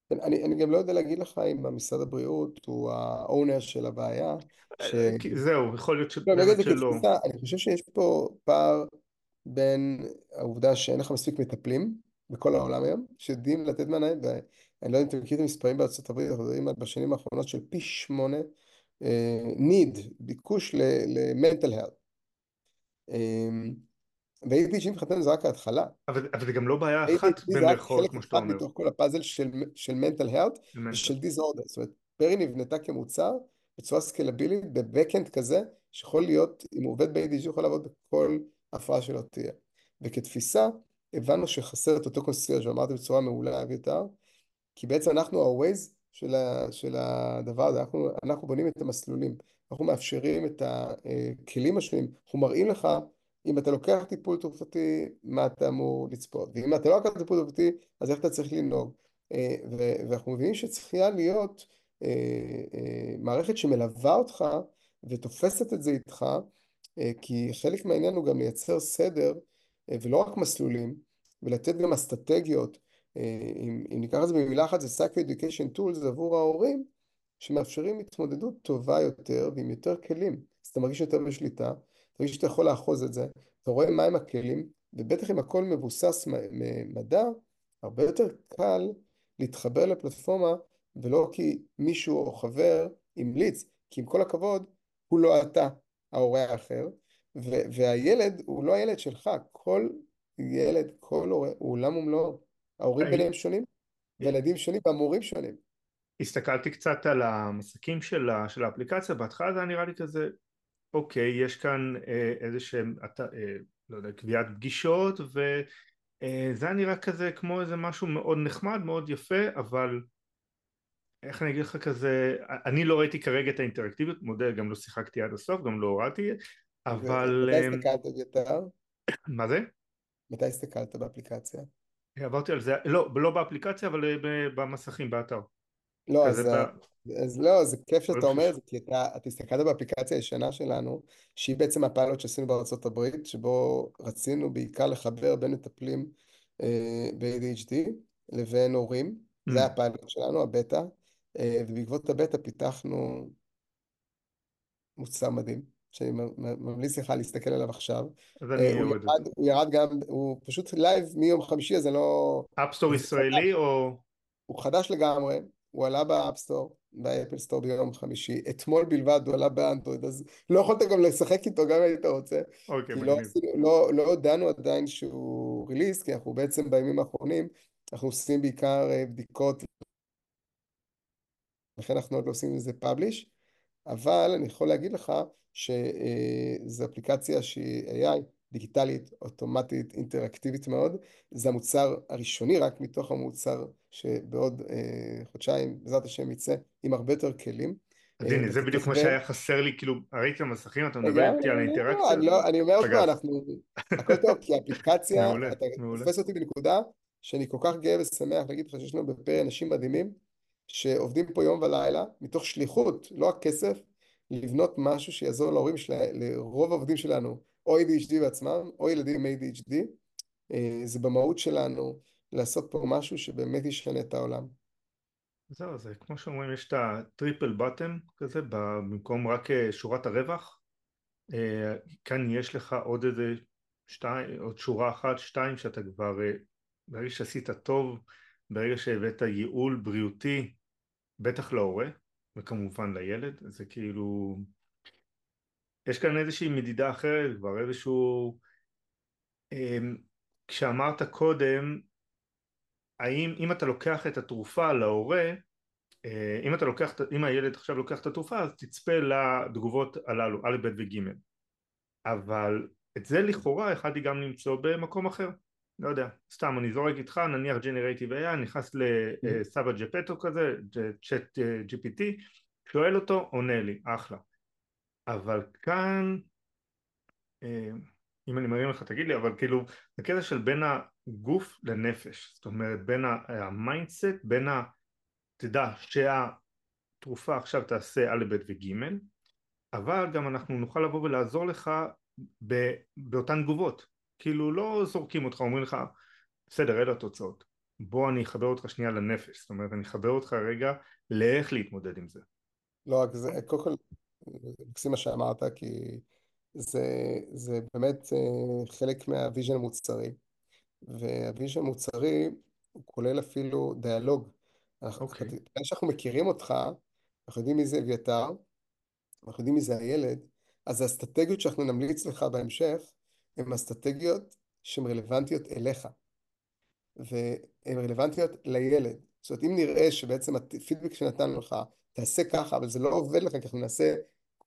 כן, אני, אני גם לא יודע להגיד לך אם המשרד הבריאות הוא האונר של הבעיה. ש... זהו, יכול להיות לא, שבאמת שלא. כתפיסה, אני חושב שיש פה פער בין העובדה שאין לך מספיק מטפלים בכל העולם היום, שיודעים לתת מענה, ואני לא יודע אם אתם מכירים את המספרים בארצות הברית, אנחנו יודעים בשנים האחרונות של פי שמונה uh, need, ביקוש ל-mental health. Um, ו-ADG מבחינתנו זה רק ההתחלה. אבל, אבל זה גם לא בעיה אחת במרכאות, כמו שאתה אומר. מתוך כל הפאזל של, של mental health ושל disorder. זאת אומרת, פרי נבנתה כמוצר בצורה סקלבילית, בבקאנד כזה, שיכול להיות, אם הוא עובד ב-ADG, יכול לעבוד בכל הפרעה שלו תהיה. וכתפיסה, הבנו שחסר את אותו קונסטרט, ואמרתי בצורה מעולה, אביתר, כי בעצם אנחנו ה-Waze של, ה, של הדבר הזה, אנחנו, אנחנו בונים את המסלולים, אנחנו מאפשרים את הכלים השונים, אנחנו מראים לך אם אתה לוקח טיפול תרופתי, מה אתה אמור לצפות, ואם אתה לא לוקח טיפול תרופתי, אז איך אתה צריך לנהוג. אה, ואנחנו מבינים שצריכה להיות אה, אה, מערכת שמלווה אותך ותופסת את זה איתך, כי חלק מהעניין הוא גם לייצר סדר, ולא רק מסלולים, ולתת גם אסטרטגיות, אם, אם ניקח את זה במילה אחת, זה Psycho Education Tools עבור ההורים, שמאפשרים התמודדות טובה יותר ועם יותר כלים. אז אתה מרגיש יותר בשליטה, תרגיש שאתה יכול לאחוז את זה, אתה רואה מהם הכלים, ובטח אם הכל מבוסס מדע, הרבה יותר קל להתחבר לפלטפורמה, ולא כי מישהו או חבר המליץ, כי עם כל הכבוד, הוא לא אתה, ההורה האחר, והילד הוא לא הילד שלך, כל ילד, כל הורה, הוא עולם ומלואו. ההורים ביניהם שונים, והילדים שונים והמורים שונים. הסתכלתי קצת על המסקים של, של האפליקציה, בהתחלה זה היה נראה לי כזה אוקיי, יש כאן אה, איזה שהם, אה, לא יודע, קביעת פגישות וזה אה, היה נראה כזה כמו איזה משהו מאוד נחמד, מאוד יפה, אבל איך אני אגיד לך כזה, אני לא ראיתי כרגע את האינטראקטיביות, מודה, גם לא שיחקתי עד הסוף, גם לא הורדתי, אבל... מתי הסתכלת יותר? מה זה? מתי הסתכלת באפליקציה? עברתי על זה, לא, לא באפליקציה, אבל במסכים, באתר. לא, אז, אתה... אז לא, זה כיף שאתה אומר את זה, כי אתה, אתה הסתכלת באפליקציה הישנה שלנו, שהיא בעצם הפיילוט שעשינו בארצות הברית, שבו רצינו בעיקר לחבר בין מטפלים אה, ב-ADHD לבין הורים, mm. זה הפיילוט שלנו, הבטא, אה, ובעקבות הבטא פיתחנו מוצר מדהים, שאני ממליץ לך להסתכל עליו עכשיו. אז אני אה, אוריד את זה. הוא ירד גם, הוא פשוט live מיום חמישי, אז אני לא... App Store ישראלי או... הוא חדש לגמרי, הוא עלה ב App Store, ב Apple Store ביום חמישי, אתמול בלבד הוא עלה באנדרואיד, אז לא יכולת גם לשחק איתו גם אם היית רוצה. אוקיי, כי לא, לא, לא הודענו עדיין שהוא ריליס, כי אנחנו בעצם בימים האחרונים, אנחנו עושים בעיקר אה, בדיקות, לכן אנחנו עוד לא עושים לזה פאבליש, אבל אני יכול להגיד לך שזו אה, אפליקציה שהיא AI, דיגיטלית, אוטומטית, אינטראקטיבית מאוד. זה המוצר הראשוני רק מתוך המוצר שבעוד אה, חודשיים, בעזרת השם, יצא עם הרבה יותר כלים. אז הנה, זה בדיוק מה שהיה חסר לי, כאילו, ראיתי המסכים, אתה מדבר איתי על האינטראקציה? אני אומר לך, אנחנו, הכל טוב, כי האפליקציה, אתה תופס אותי בנקודה שאני כל כך גאה ושמח להגיד לך שיש לנו בפה אנשים מדהימים, שעובדים פה יום ולילה, מתוך שליחות, לא רק כסף, לבנות משהו שיעזור להורים לרוב העובדים שלנו, או ADHD בעצמם, או ילדים עם ADHD. אה, זה במהות שלנו לעשות פה משהו שבאמת ישנה את העולם. זהו, זה כמו שאומרים, יש את הטריפל בטם כזה, במקום רק אה, שורת הרווח. אה, כאן יש לך עוד איזה שתיים, עוד שורה אחת, שתיים, שאתה כבר, ברגע שעשית טוב, ברגע שהבאת ייעול בריאותי, בטח להורה, וכמובן לילד, זה כאילו... יש כאן איזושהי מדידה אחרת כבר, איזשהו... אמ, כשאמרת קודם, האם אם אתה לוקח את התרופה להורה, אה, אם אתה לוקח, אם הילד עכשיו לוקח את התרופה אז תצפה לתגובות הללו, א', ב' וג', אבל את זה לכאורה יכלתי גם למצוא במקום אחר, לא יודע, סתם אני זורק איתך, נניח ג'נרייטיב AI, נכנס לסבא ג'פטו כזה, צ'אט GPT, שואל אותו, עונה לי, אחלה. אבל כאן, אה, אם אני מרים לך תגיד לי, אבל כאילו, הקטע של בין הגוף לנפש, זאת אומרת בין ה mindset, בין ה... תדע שהתרופה עכשיו תעשה א', ב' וג', אבל גם אנחנו נוכל לבוא ולעזור לך ב, באותן תגובות, כאילו לא זורקים אותך, אומרים לך בסדר אלה התוצאות, בוא אני אחבר אותך שנייה לנפש, זאת אומרת אני אחבר אותך רגע לאיך להתמודד עם זה. לא רק זה, קודם כל, מקסים מה שאמרת, כי זה, זה באמת אה, חלק מה vision המוצרי, וה vision המוצרי הוא כולל אפילו דיאלוג. אוקיי. Okay. שאנחנו מכירים אותך, אנחנו יודעים מי זה אביתר, אנחנו יודעים מי זה הילד, אז האסטרטגיות שאנחנו נמליץ לך בהמשך, הן אסטרטגיות שהן רלוונטיות אליך, והן רלוונטיות לילד. זאת אומרת, אם נראה שבעצם הפידבק שנתנו לך, תעשה ככה, אבל זה לא עובד לך, כי אנחנו נעשה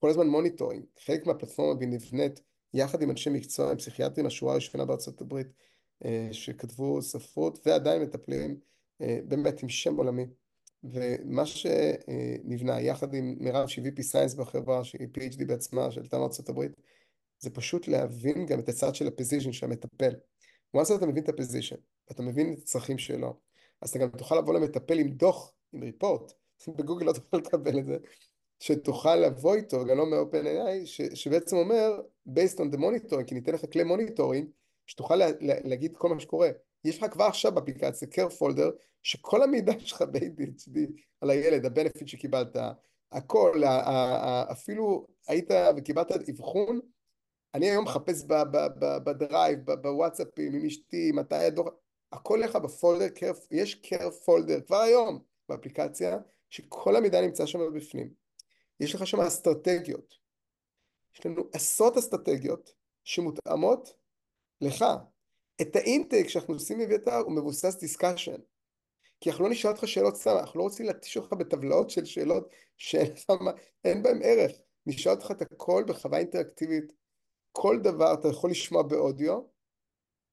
כל הזמן monitoring. חלק מהפלטפורמה בי נבנית יחד עם אנשי מקצוע, עם פסיכיאטרים, השורה הראשונה בארצות הברית, אה, שכתבו ספרות ועדיין מטפלים, אה, באמת עם שם עולמי. ומה שנבנה יחד עם מירב שהיא VP science בחברה, שהיא PhD בעצמה, שעלתה מארצות הברית, זה פשוט להבין גם את הצד של ה position של המטפל. once אתה מבין את ה position, אתה מבין את הצרכים שלו, אז אתה גם תוכל לבוא למטפל עם דוח, עם report, בגוגל לא תוכל לקבל את זה, שתוכל לבוא איתו, גם לא מ- OpenAI, שבעצם אומר, based on the monitoring, כי ניתן לך כלי monitoring, שתוכל לה, לה, להגיד כל מה שקורה. יש לך כבר עכשיו באפליקציה care folder, שכל המידע שלך ב-ADHD על הילד, ה benefit שקיבלת, הכל, אפילו היית וקיבלת אבחון, אני היום מחפש ב Drive, בוואטסאפים, עם אשתי, מתי הדוח, הכל לך ב folder, יש care folder כבר היום באפליקציה, שכל המידע נמצא שם בפנים. יש לך שם אסטרטגיות. יש לנו עשרות אסטרטגיות שמותאמות לך. את ה intake שאנחנו עושים מאביתר הוא מבוסס discussion. כי אנחנו לא נשאל אותך שאלות סתם, אנחנו לא רוצים להתיש אותך בטבלאות של שאלות שאין בהן ערך. נשאל אותך את הכל בחוויה אינטראקטיבית. כל דבר אתה יכול לשמוע באודיו,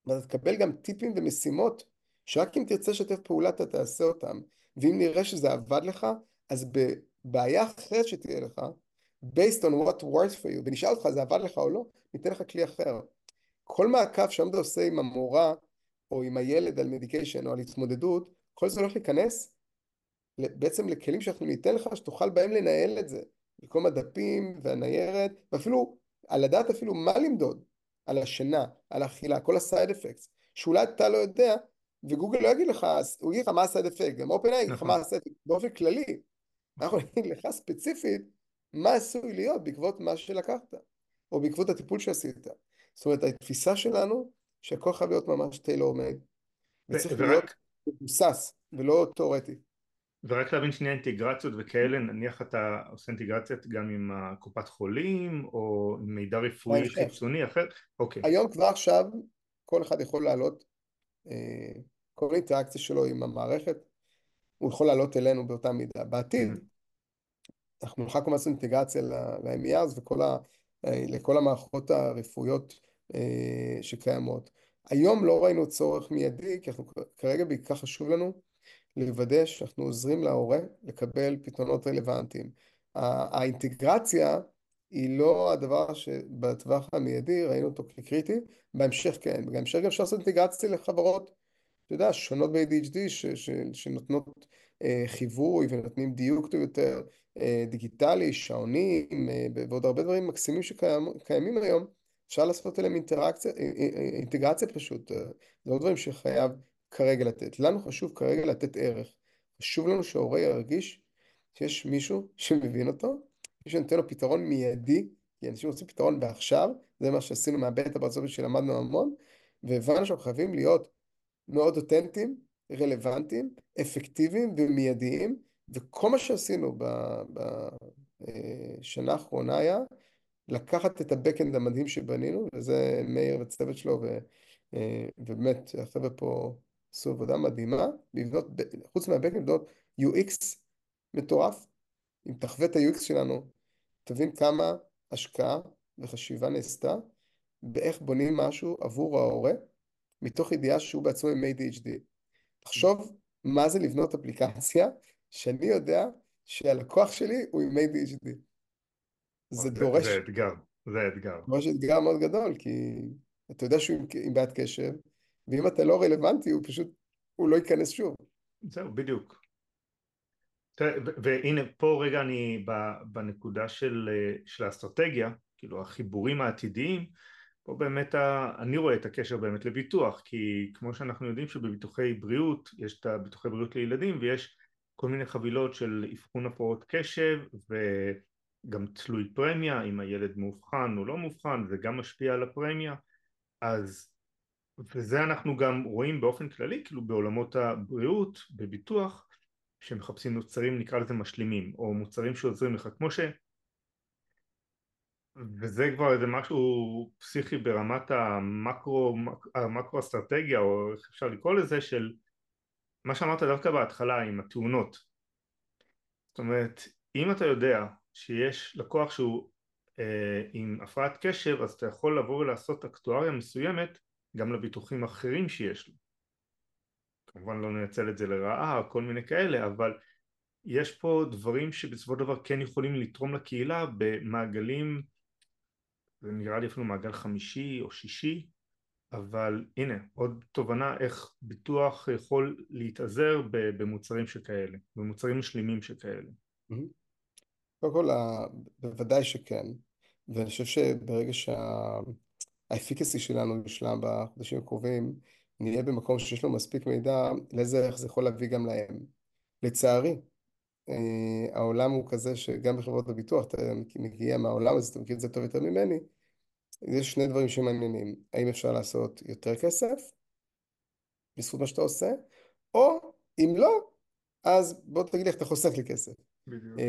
ואתה תקבל גם טיפים ומשימות, שרק אם תרצה לשתף פעולה אתה תעשה אותם. ואם נראה שזה עבד לך, אז בבעיה אחרת שתהיה לך, based on what works for you, ונשאל אותך זה עבד לך או לא, ניתן לך כלי אחר. כל מעקב שהיום אתה עושה עם המורה או עם הילד על מדיקיישן או על התמודדות, כל זה הולך להיכנס בעצם לכלים שאנחנו ניתן לך שתוכל בהם לנהל את זה. במקום הדפים והניירת, ואפילו על לדעת אפילו מה למדוד, על השינה, על האכילה, כל ה side effects, שאולי אתה לא יודע, וגוגל לא יגיד לך, הוא יגיד לך מה ה side effect, גם OpenAI יגיד לך מה ה side effect, באופן כללי, אנחנו נגיד לך ספציפית מה עשוי להיות בעקבות מה שלקחת, או בעקבות הטיפול שעשית. זאת אומרת, התפיסה שלנו, שהכל חייב להיות ממש tailor made. וצריך להיות מבוסס ולא תיאורטי. ורק להבין שנייה אינטגרציות וכאלה, נניח אתה עושה אינטגרציות גם עם הקופת חולים או עם מידע רפואי חיצוני אחר, אוקיי. היום כבר עכשיו כל אחד יכול לעלות, אה, כל אינטראקציה שלו עם המערכת, הוא יכול לעלות אלינו באותה מידה. בעתיד, mm-hmm. אנחנו נוכל כל הזמן לעשות אינטגרציה ל-MERs וכל ה... אה, לכל המערכות הרפואיות אה, שקיימות. היום לא ראינו צורך מיידי, כי אנחנו כרגע בעיקר חשוב לנו לוודא שאנחנו עוזרים להורה לקבל פתרונות רלוונטיים. האינטגרציה היא לא הדבר שבטווח המיידי ראינו אותו כקריטי, בהמשך כן, בהמשך גם אפשר לעשות אינטגרציה לחברות, אתה יודע, שונות ב-ADHD שנותנות אה, חיווי ונותנים דיוק יותר, אה, דיגיטלי, שעונים אה, ועוד הרבה דברים מקסימים שקיימים היום, אפשר לעשות עליהם אינטראקציה, אינטגרציה פשוט, זה לא דברים שחייב כרגע לתת. לנו חשוב כרגע לתת ערך. חשוב לנו שההורה ירגיש שיש מישהו שמבין אותו, מישהו שנותן לו פתרון מיידי, כי אנשים רוצים פתרון בעכשיו, זה מה שעשינו מהבטא בארצות שלמדנו המון, והבנו שאנחנו חייבים להיות מאוד אותנטיים, רלוונטיים, אפקטיביים ומיידיים, וכל מה שעשינו בשנה האחרונה היה לקחת את הבקאנד המדהים שבנינו, וזה מאיר וצוות שלו, ו, ובאמת החבר'ה פה עשו עבודה מדהימה, לבנות, חוץ מהבקאנד, לבנות UX מטורף. אם תחווה את ה-UX שלנו, תבין כמה השקעה וחשיבה נעשתה באיך בונים משהו עבור ההורה, מתוך ידיעה שהוא בעצמו עם ADHD. תחשוב מה זה לבנות אפליקציה שאני יודע שהלקוח שלי הוא עם ADHD. זה דורש... זה אתגר, זה אתגר. דורש אתגר מאוד גדול, כי אתה יודע שהוא עם, עם בעיית קשב, ואם אתה לא רלוונטי, הוא פשוט, הוא לא ייכנס שוב. זהו, בדיוק. והנה פה רגע אני בנקודה של, של האסטרטגיה, כאילו החיבורים העתידיים, פה באמת ה, אני רואה את הקשר באמת לביטוח, כי כמו שאנחנו יודעים שבביטוחי בריאות, יש את הביטוחי בריאות לילדים ויש כל מיני חבילות של אבחון הפרעות קשב וגם תלוי פרמיה, אם הילד מאובחן או לא מאובחן, זה גם משפיע על הפרמיה, אז וזה אנחנו גם רואים באופן כללי, כאילו בעולמות הבריאות, בביטוח, שמחפשים מוצרים נקרא לזה משלימים, או מוצרים שעוזרים לך, כמו ש... וזה כבר איזה משהו פסיכי ברמת המקרו, המקרו אסטרטגיה, או איך אפשר לקרוא לזה, של מה שאמרת דווקא בהתחלה עם התאונות. זאת אומרת, אם אתה יודע שיש לקוח שהוא אה, עם הפרעת קשב, אז אתה יכול לבוא ולעשות אקטואריה מסוימת גם לביטוחים אחרים שיש לו. כמובן לא ננצל את זה לרעה כל מיני כאלה, אבל יש פה דברים שבסופו של דבר כן יכולים לתרום לקהילה במעגלים, זה נראה לי אפילו מעגל חמישי או שישי, אבל הנה עוד תובנה איך ביטוח יכול להתעזר במוצרים שכאלה, במוצרים משלימים שכאלה. קודם כל, בוודאי שכן, ואני חושב שברגע שהאפיקסי שלנו יושלם בחודשים הקרובים, נהיה במקום שיש לו מספיק מידע, לאיזה ערך זה יכול להביא גם להם. לצערי, העולם הוא כזה שגם בחברות הביטוח, אתה מגיע מהעולם הזה, אתה מכיר את זה טוב יותר ממני, יש שני דברים שמעניינים, האם אפשר לעשות יותר כסף בזכות מה שאתה עושה, או אם לא, אז בוא תגיד לי איך אתה חוסך לי כסף. בדיוק.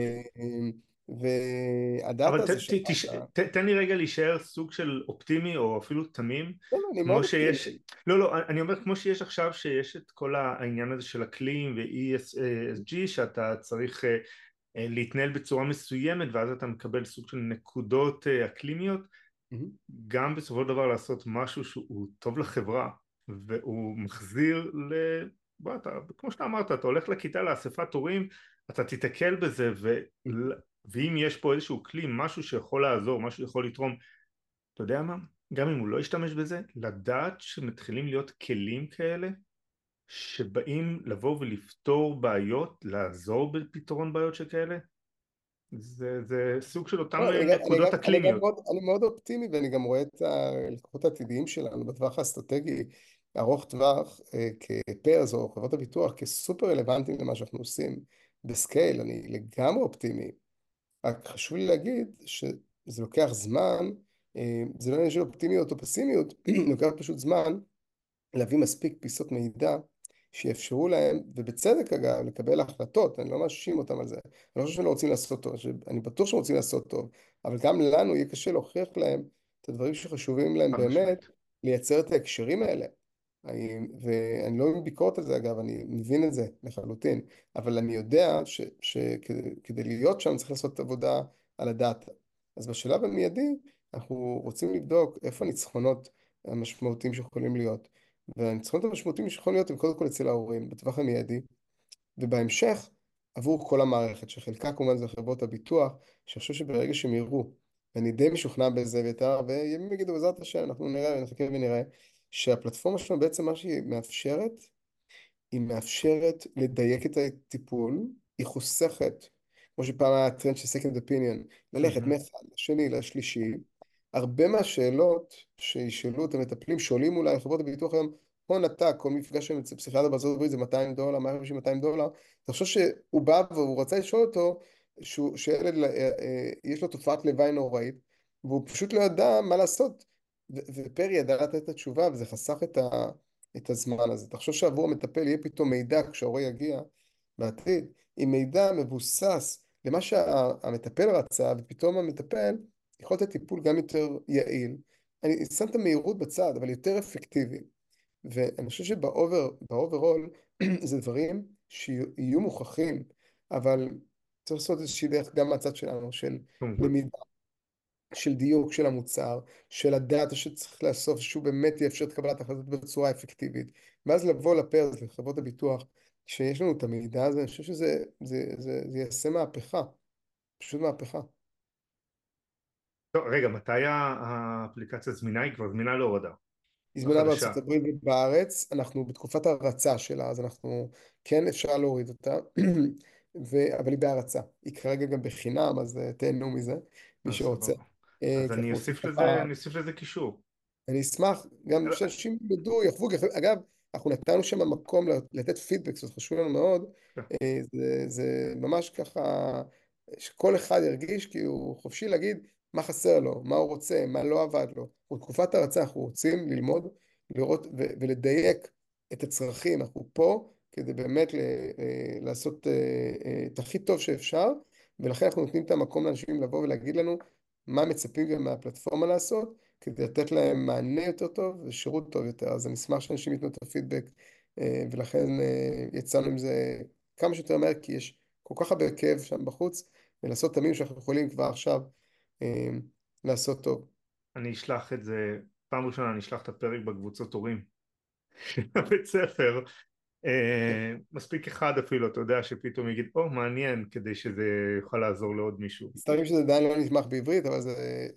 והדאטה זה ש... אבל תן לי רגע להישאר סוג של אופטימי או אפילו תמים. לא, לא, כמו שיש... לא, לא, אני אומר כמו שיש עכשיו שיש את כל העניין הזה של אקלים ו-ESG שאתה צריך אה, אה, להתנהל בצורה מסוימת ואז אתה מקבל סוג של נקודות אה, אקלימיות. גם בסופו של דבר לעשות משהו שהוא טוב לחברה והוא מחזיר ל... בוא, אתה, כמו שאתה אמרת, אתה הולך לכיתה לאספת הורים, אתה תיתקל בזה, ו... ואם יש פה איזשהו כלי, משהו שיכול לעזור, משהו שיכול לתרום, אתה יודע מה? גם אם הוא לא ישתמש בזה, לדעת שמתחילים להיות כלים כאלה שבאים לבוא ולפתור בעיות, לעזור בפתרון בעיות שכאלה, זה, זה סוג של אותן לא, נקודות אקלימיות. אני, אני מאוד אופטימי ואני גם רואה את הלקוחות העתידיים שלנו בטווח האסטרטגי ארוך טווח אה, כפרס או חברות הביטוח כסופר רלוונטיים למה שאנחנו עושים בסקייל, אני לגמרי אופטימי. רק חשוב לי להגיד שזה לוקח זמן, אה, זה לא עניין של אופטימיות או פסימיות, לוקח פשוט זמן להביא מספיק פיסות מידע שיאפשרו להם, ובצדק אגב, לקבל החלטות, אני לא מאשים אותם על זה, אני לא חושב שהם לא רוצים לעשות טוב, אני בטוח שהם רוצים לעשות טוב, אבל גם לנו יהיה קשה להוכיח להם את הדברים שחשובים להם באמת, לייצר את ההקשרים האלה. אני, ואני לא עם ביקורת על זה אגב, אני מבין את זה לחלוטין, אבל אני יודע שכדי להיות שם צריך לעשות עבודה על הדאטה. אז בשלב המיידי אנחנו רוצים לבדוק איפה הניצחונות המשמעותיים שיכולים להיות. והניצחונות המשמעותיים שיכולים להיות הם קודם כל אצל ההורים בטווח המיידי, ובהמשך עבור כל המערכת, שחלקה כמובן זה חברות הביטוח, שאני חושב שברגע שהם יראו, ואני די משוכנע בזה, ויתר, וימים יגידו בעזרת השם, אנחנו נראה ונחכה ונראה, שהפלטפורמה שלנו בעצם מה שהיא מאפשרת, היא מאפשרת לדייק את הטיפול, היא חוסכת, כמו שפעם היה טרנד של second opinion, ללכת מאחד לשני לשלישי, הרבה מהשאלות שישאלו את המטפלים, שואלים אולי חברות הביטוח היום, הון עתק, כל מפגש של פסיכיאטר בארצות הברית זה 200 דולר, 150-200 דולר, אתה חושב שהוא בא והוא רצה לשאול אותו, שילד, אה, אה, יש לו תופעת לוואי נוראית, והוא פשוט לא ידע מה לעשות ופרי ידע לתת את התשובה וזה חסך את, ה, את הזמן הזה. תחשוב שעבור המטפל יהיה פתאום מידע כשההורה יגיע בעתיד, עם מידע מבוסס למה שהמטפל רצה, ופתאום המטפל יכול לתת טיפול גם יותר יעיל. אני שם את המהירות בצד, אבל יותר אפקטיבי. ואני חושב שבאוברול זה דברים שיהיו מוכחים, אבל צריך לעשות איזושהי דרך גם מהצד שלנו, של למידה של דיוק של המוצר, של הדאטה שצריך לאסוף, שהוא באמת יאפשר את קבלת החלטות בצורה אפקטיבית. ואז לבוא לפרס, לחברות הביטוח, שיש לנו את המידע הזה, אני חושב שזה זה, זה, זה יעשה מהפכה. פשוט מהפכה. טוב, רגע, מתי האפליקציה זמינה? היא כבר זמינה להורדה. היא זמינה. בארצות הברית ובארץ, אנחנו בתקופת הרצה שלה, אז אנחנו, כן אפשר להוריד אותה, ו... אבל היא בהרצה. היא כרגע גם בחינם, אז אה, תהנו מזה, מי שרוצה. אה, אז אני אוסיף לזה, אני אוסיף לזה קישור. אני אשמח גם שאנשים ילמדו, יחוו, אגב, אנחנו נתנו שם מקום לתת פידבק, זאת חשוב לנו מאוד, כן. אה, זה, זה ממש ככה, שכל אחד ירגיש כי הוא חופשי להגיד מה חסר לו, מה הוא רוצה, מה לא עבד לו. בתקופת הרצה אנחנו רוצים ללמוד, לראות ולדייק את הצרכים, אנחנו פה כדי באמת אה, לעשות את הכי טוב שאפשר, ולכן אנחנו נותנים את המקום לאנשים לבוא ולהגיד לנו מה מצפים גם מהפלטפורמה לעשות, כדי לתת להם מענה יותר טוב ושירות טוב יותר. אז אני אשמח שאנשים ייתנו את הפידבק, אה, ולכן אה, יצאנו עם זה כמה שיותר מהר, כי יש כל כך הרבה כאב שם בחוץ, ולעשות המינימום שאנחנו יכולים כבר עכשיו אה, לעשות טוב. אני אשלח את זה, פעם ראשונה אני אשלח את הפרק בקבוצות הורים של הבית ספר. אה, מספיק אחד אפילו, אתה יודע, שפתאום יגיד, או, מעניין, כדי שזה יוכל לעזור לעוד מישהו. מצטערים שזה עדיין לא נתמך בעברית, אבל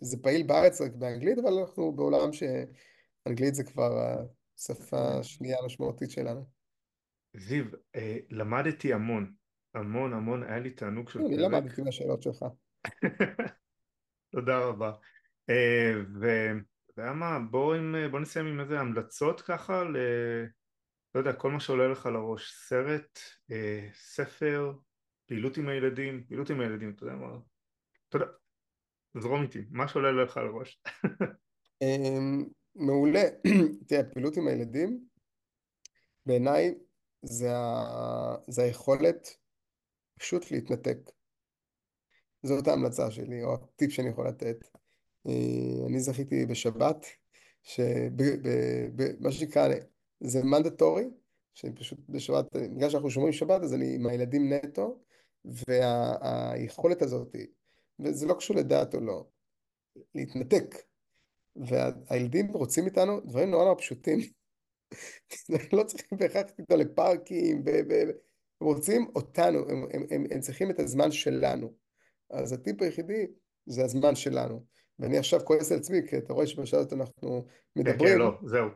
זה, פעיל בארץ רק באנגלית, אבל אנחנו בעולם שאנגלית זה כבר השפה השנייה המשמעותית שלנו. זיו, אה, למדתי המון, המון המון, היה לי תענוג של אני פרק. למדתי מהשאלות שלך. תודה רבה. אה, ואתה יודע מה, בוא, נסיים עם איזה המלצות ככה ל... לא יודע, כל מה שעולה לך לראש, סרט, אה, ספר, פעילות עם הילדים, פעילות עם הילדים, אתה יודע מה, אתה יודע, זרום איתי, מה שעולה לך לראש. אמ, מעולה. תראה, פעילות עם הילדים, בעיניי זה, ה... זה היכולת פשוט להתנתק. זאת ההמלצה שלי, או הטיפ שאני יכול לתת. אה, אני זכיתי בשבת, שמה שנקרא, זה מנדטורי, שפשוט בשבת, בגלל שאנחנו שומרים שבת, אז אני עם הילדים נטו, והיכולת הזאת, וזה לא קשור לדת או לא, להתנתק. והילדים רוצים איתנו דברים נורא נורא פשוטים. לא צריכים בהכרח איתו לפארקים, הם רוצים אותנו, הם, הם, הם, הם צריכים את הזמן שלנו. אז הטיפ היחידי זה הזמן שלנו. ואני עכשיו כועס על עצמי, כי אתה רואה שבשעה הזאת אנחנו מדברים. כן, כן, לא, זהו.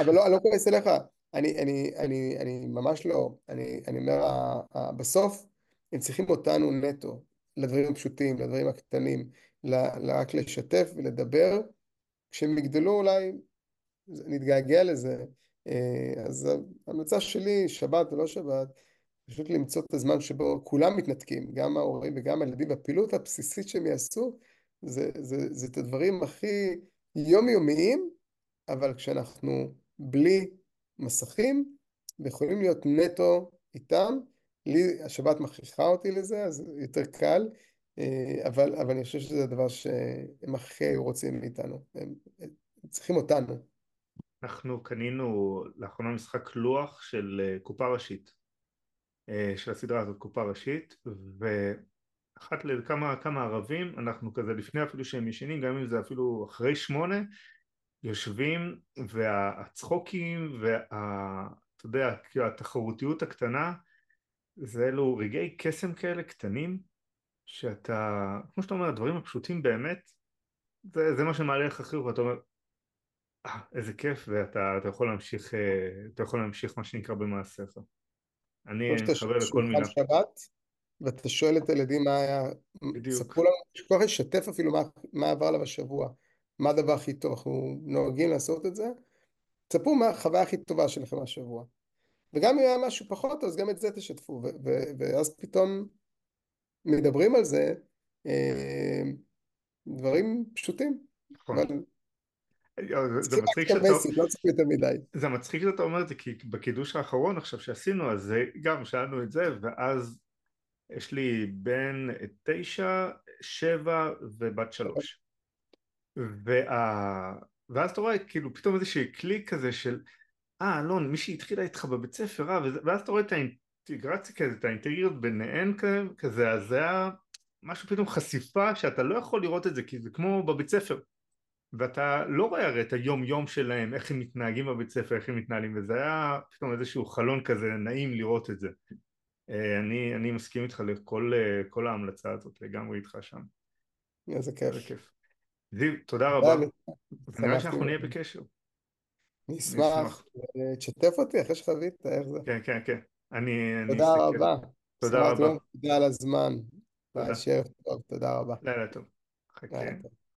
אבל, לא, אני לא כועס עליך, אני, אני, אני, אני ממש לא. אני, אני אומר, בסוף הם צריכים אותנו נטו, לדברים הפשוטים, לדברים הקטנים, רק לשתף ולדבר. כשהם יגדלו אולי נתגעגע לזה. אז ההמלצה שלי, שבת או לא שבת, פשוט למצוא את הזמן שבו כולם מתנתקים, גם ההורים וגם הילדים, והפעילות הבסיסית שהם יעשו, זה, זה, זה את הדברים הכי יומיומיים, אבל כשאנחנו בלי מסכים, ויכולים להיות נטו איתם, לי השבת מכריחה אותי לזה, אז יותר קל, אבל, אבל אני חושב שזה הדבר שהם הכי היו רוצים מאיתנו, הם, הם צריכים אותנו. אנחנו קנינו לאחרונה משחק לוח של קופה ראשית, של הסדרה הזאת, קופה ראשית, ואחת לכמה כמה ערבים, אנחנו כזה לפני אפילו שהם ישנים, גם אם זה אפילו אחרי שמונה, יושבים והצחוקים ואתה יודע, כאילו התחרותיות הקטנה, זה אלו רגעי קסם כאלה קטנים, שאתה, כמו שאתה אומר, הדברים הפשוטים באמת, זה, זה מה שמעלה לך חיוך, ואתה אומר, אה, איזה כיף, ואתה יכול להמשיך, אתה יכול להמשיך מה שנקרא במעשיך. אני מתחבר לכל מילה. שבת, ואתה שואל את הילדים מה היה, בדיוק. ספרו לנו, שכל אחד ישתף אפילו מה, מה עבר עליו השבוע, מה הדבר הכי טוב, אנחנו נוהגים לעשות את זה, תספרו מה החוויה הכי טובה שלכם השבוע. וגם אם היה משהו פחות, אז גם את זה תשתפו, ואז פתאום מדברים על זה, דברים פשוטים. נכון. אבל... זה מצחיק שאתה... לא צריך יותר מדי. זה מצחיק שאתה אומר את זה, כי בקידוש האחרון עכשיו שעשינו, אז גם שאלנו את זה, ואז יש לי בן תשע, שבע ובת שלוש. וה... ואז אתה רואה כאילו פתאום איזשהו קליק כזה של אה אלון מישהי התחילה איתך בבית ספר אה, ואז אתה רואה את האינטגרציה כזה, את האינטגריות ביניהן כזה, אז זה היה משהו פתאום חשיפה שאתה לא יכול לראות את זה כי זה כמו בבית ספר ואתה לא רואה הרי את היום יום שלהם, איך הם מתנהגים בבית ספר, איך הם מתנהלים וזה היה פתאום איזשהו חלון כזה נעים לראות את זה אני, אני מסכים איתך לכל ההמלצה הזאת לגמרי איתך שם איזה כיף. כיף. זיו, תודה רבה. ונראה שאנחנו נהיה בקשר. אני אני אשמח. אשמח. אה, תשתף אותי אחרי שחווית, איך זה. כן, כן, כן. אני, תודה. רבה. תודה רבה. תודה על הזמן. תודה. תודה רבה. לילה טוב. חכה.